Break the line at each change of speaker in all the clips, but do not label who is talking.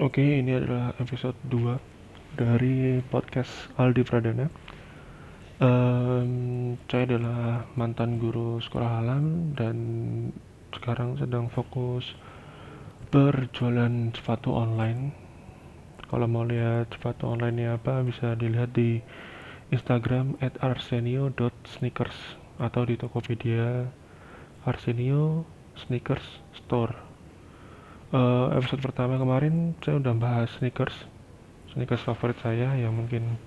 Oke, ini adalah episode 2 dari podcast Aldi Pradana. Um, saya adalah mantan guru sekolah alam dan sekarang sedang fokus berjualan sepatu online. Kalau mau lihat sepatu online apa bisa dilihat di Instagram at arsenio.sneakers atau di Tokopedia Arsenio Sneakers Store uh, episode pertama kemarin saya udah bahas sneakers. Sneakers favorit saya yang mungkin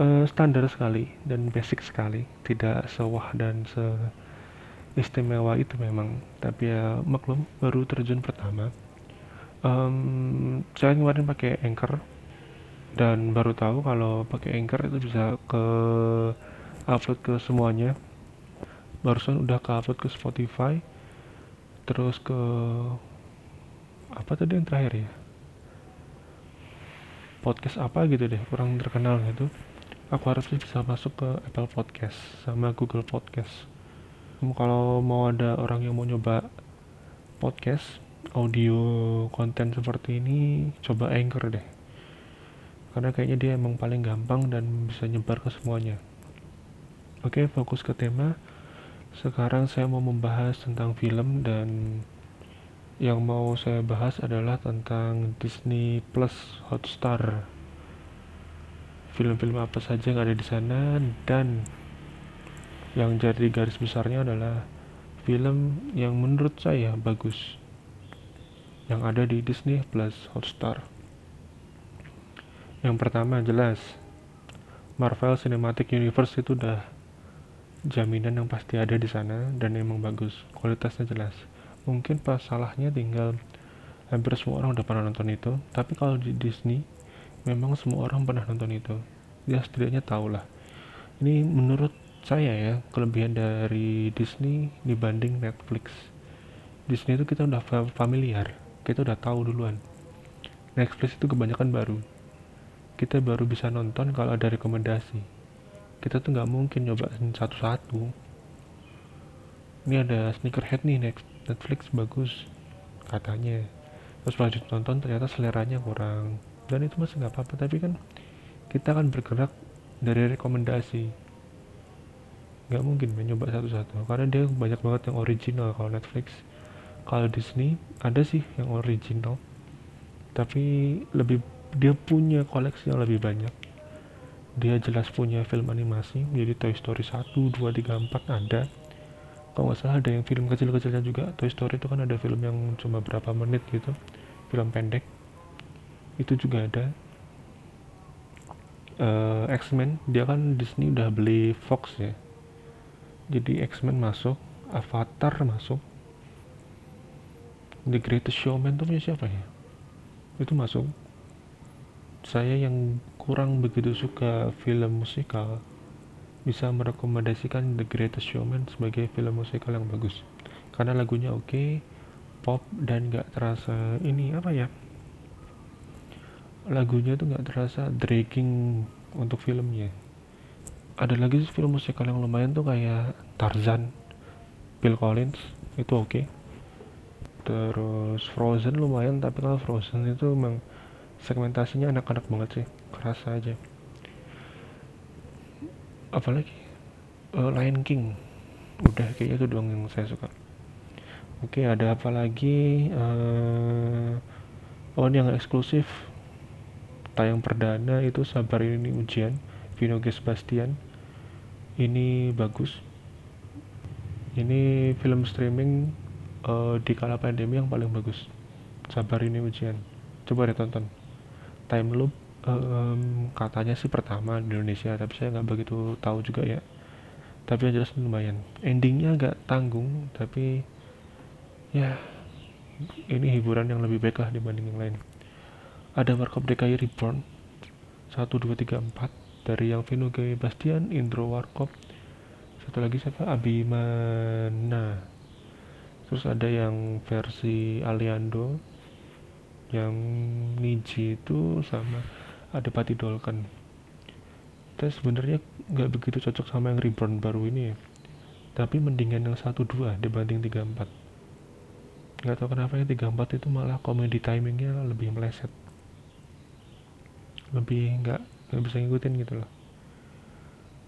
uh, standar sekali dan basic sekali. Tidak sewah dan se istimewa itu memang. Tapi ya maklum baru terjun pertama. Um, saya kemarin pakai anchor dan baru tahu kalau pakai anchor itu bisa ke upload ke semuanya. Barusan udah ke upload ke Spotify terus ke apa tadi yang terakhir ya? Podcast apa gitu deh kurang terkenal gitu. Aku harus bisa masuk ke Apple Podcast sama Google Podcast. Kalau mau ada orang yang mau nyoba podcast audio konten seperti ini coba Anchor deh. Karena kayaknya dia emang paling gampang dan bisa nyebar ke semuanya. Oke fokus ke tema. Sekarang saya mau membahas tentang film dan yang mau saya bahas adalah tentang Disney Plus Hotstar. Film-film apa saja yang ada di sana dan yang jadi garis besarnya adalah film yang menurut saya bagus yang ada di Disney Plus Hotstar. Yang pertama jelas Marvel Cinematic Universe itu udah jaminan yang pasti ada di sana dan emang bagus, kualitasnya jelas mungkin pas salahnya tinggal hampir semua orang udah pernah nonton itu. Tapi kalau di Disney memang semua orang pernah nonton itu. Ya setidaknya tahu lah. Ini menurut saya ya kelebihan dari Disney dibanding Netflix. Disney itu kita udah familiar. Kita udah tahu duluan. Netflix itu kebanyakan baru. Kita baru bisa nonton kalau ada rekomendasi. Kita tuh nggak mungkin nyoba satu-satu. Ini ada sneakerhead nih next Netflix bagus katanya. Terus lanjut nonton ternyata seleranya kurang. Dan itu masih nggak apa-apa tapi kan kita akan bergerak dari rekomendasi. Nggak mungkin mencoba satu-satu. Karena dia banyak banget yang original kalau Netflix. Kalau Disney ada sih yang original. Tapi lebih dia punya koleksi yang lebih banyak. Dia jelas punya film animasi jadi Toy Story 1, 2, 3, 4 ada kalau nggak salah ada yang film kecil-kecilnya juga. Toy Story itu kan ada film yang cuma berapa menit gitu. Film pendek. Itu juga ada. Uh, X-Men dia kan Disney udah beli Fox ya. Jadi X-Men masuk Avatar masuk. The Greatest Showman tuh punya siapa ya? Itu masuk. Saya yang kurang begitu suka film musikal bisa merekomendasikan The Greatest Showman sebagai film musikal yang bagus. Karena lagunya oke okay, pop dan gak terasa ini apa ya? Lagunya tuh gak terasa dragging untuk filmnya. Ada lagi film musikal yang lumayan tuh kayak Tarzan Bill Collins itu oke. Okay. terus Frozen lumayan tapi kalau Frozen itu memang segmentasinya anak-anak banget sih kerasa aja apalagi uh, Lion King. Udah kayaknya itu doang yang saya suka. Oke ada apa lagi? Uh, oh yang eksklusif. Tayang perdana itu sabar ini ujian. Vino Bastian ini bagus. Ini film streaming uh, di kala pandemi yang paling bagus. Sabar ini ujian. Coba deh tonton. Time loop um, katanya sih pertama di Indonesia tapi saya nggak begitu tahu juga ya. Tapi yang jelas lumayan. Endingnya agak tanggung tapi ya ini hiburan yang lebih baik lah dibanding yang lain. Ada Warkop DKI Reborn 1, 2, 3, 4 dari yang Vino G. Bastian, Indro Warkop. Satu lagi siapa? Abimana. Terus ada yang versi Aliando yang Niji itu sama ada Pati Dolken terus sebenarnya nggak begitu cocok sama yang reborn baru ini ya. Tapi mendingan yang satu dua dibanding tiga empat. Nggak tahu kenapa yang 34 itu malah komedi timingnya lebih meleset. Lebih nggak nggak bisa ngikutin gitu loh.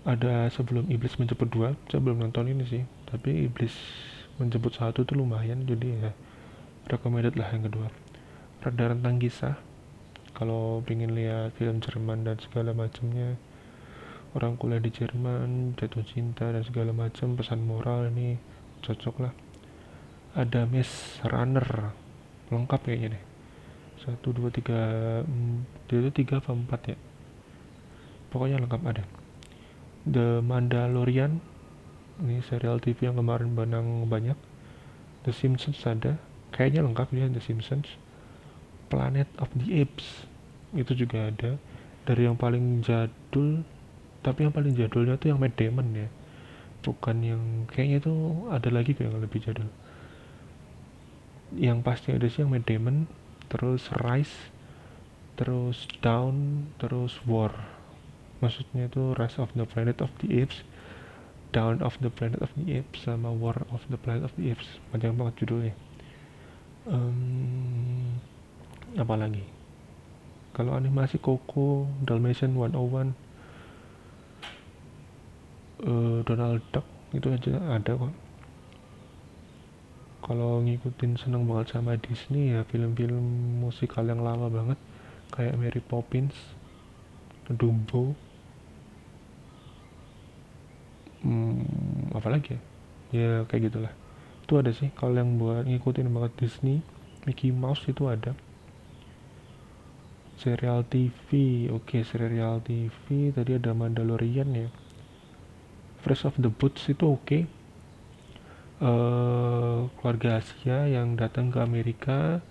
Ada sebelum iblis menjemput dua saya belum nonton ini sih. Tapi iblis menjemput satu tuh lumayan jadi ya recommended lah yang kedua. Rada rentang kisah kalau pengen lihat film Jerman dan segala macamnya orang kuliah di Jerman jatuh cinta dan segala macam pesan moral ini cocok lah. Ada Miss Runner lengkap kayaknya deh. Satu dua tiga dia itu tiga apa empat ya? Pokoknya lengkap ada. The Mandalorian ini serial TV yang kemarin benang banyak. The Simpsons ada kayaknya lengkap ya The Simpsons Planet of the Apes. Itu juga ada. Dari yang paling jadul tapi yang paling jadulnya tuh yang Matt Damon ya. Bukan yang kayaknya itu ada lagi yang lebih jadul. Yang pasti ada sih yang Matt Damon terus Rise terus Down terus War. Maksudnya itu Rise of the Planet of the Apes Down of the Planet of the Apes sama War of the Planet of the Apes. Panjang banget judulnya. Um, apa lagi kalau animasi Coco Dalmatian 101 uh, eh, Donald Duck itu aja ada kok. Kalau ngikutin seneng banget sama Disney ya film-film musikal yang lama banget kayak Mary Poppins Dumbo hmm, apa lagi ya? Ya kayak gitulah. Itu ada sih kalau yang buat ngikutin banget Disney Mickey Mouse itu ada serial TV oke serial TV tadi ada Mandalorian ya. Fresh of the Boots itu oke. Okay uh, keluarga Asia yang datang ke Amerika.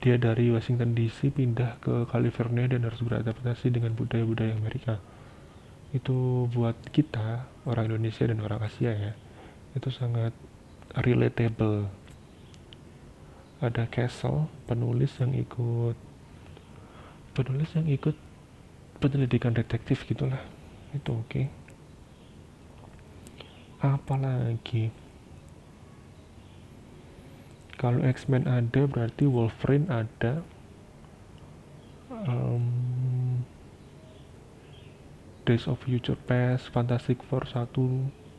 Dia dari Washington DC pindah ke California dan harus beradaptasi dengan budaya-budaya Amerika. Itu buat kita orang Indonesia dan orang Asia ya itu sangat relatable. Ada Castle penulis yang ikut penulis yang ikut penyelidikan detektif gitulah. Itu oke. Okay. apalagi kalau X-Men ada berarti Wolverine ada. Um, Days of Future Past Fantastic Four 1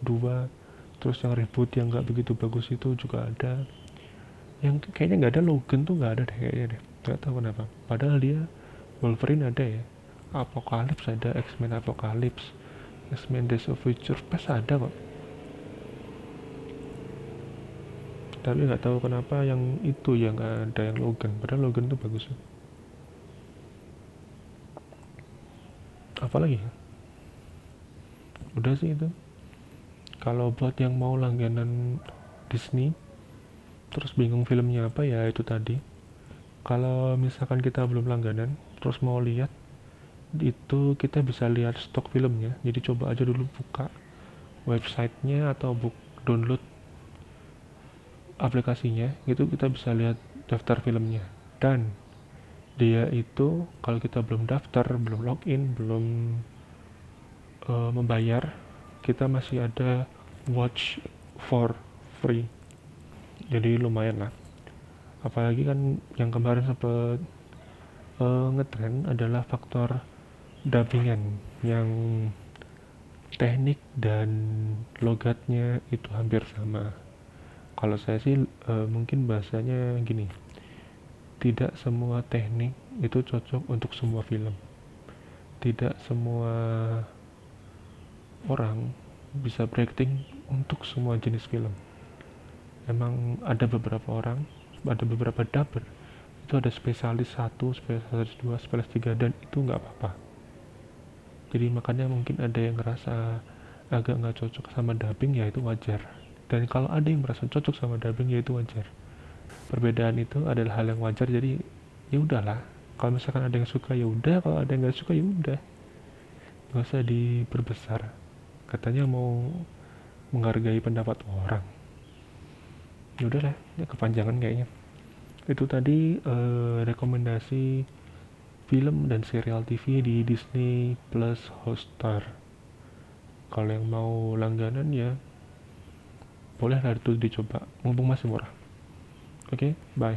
2 terus yang reboot yang nggak begitu bagus itu juga ada. Yang kayaknya nggak ada Logan tuh nggak ada deh kayaknya deh. Nggak tahu kenapa. Padahal dia Wolverine ada ya? Apocalypse ada X-Men Apocalypse X-Men Days of Future Past ada kok. Tapi nggak tahu kenapa yang itu yang ada yang Logan. Padahal Logan itu bagus apalagi ya? Udah sih itu. Kalau buat yang mau langganan Disney terus bingung filmnya apa ya itu tadi. Kalau misalkan kita belum langganan terus mau lihat itu kita bisa lihat stok filmnya. Jadi coba aja dulu buka websitenya atau book download aplikasinya itu kita bisa lihat daftar filmnya. Dan dia itu kalau kita belum daftar belum login belum uh, membayar kita masih ada watch for free. Jadi lumayan lah. Apalagi kan yang kemarin sempat uh, ngetrend adalah faktor dubbingan yang teknik dan logatnya itu hampir sama. Kalau saya sih e, mungkin bahasanya gini tidak semua teknik itu cocok untuk semua film. Tidak semua orang bisa berakting untuk semua jenis film. Emang ada beberapa orang ada beberapa dubber itu ada spesialis satu spesialis dua spesialis tiga dan itu nggak apa-apa. Jadi makanya mungkin ada yang ngerasa agak nggak cocok sama dubbing ya itu wajar. Dan kalau ada yang merasa cocok sama dubbing ya itu wajar. Perbedaan itu adalah hal yang wajar jadi ya udahlah. Kalau misalkan ada yang suka ya udah. Kalau ada yang nggak suka ya udah. Nggak usah diperbesar. Katanya mau menghargai pendapat orang. Ya udahlah ya kepanjangan kayaknya itu tadi eh, rekomendasi film dan serial TV di Disney Plus Hotstar. Kalau yang mau langganan ya boleh lah itu dicoba mumpung masih murah. Oke, okay, bye.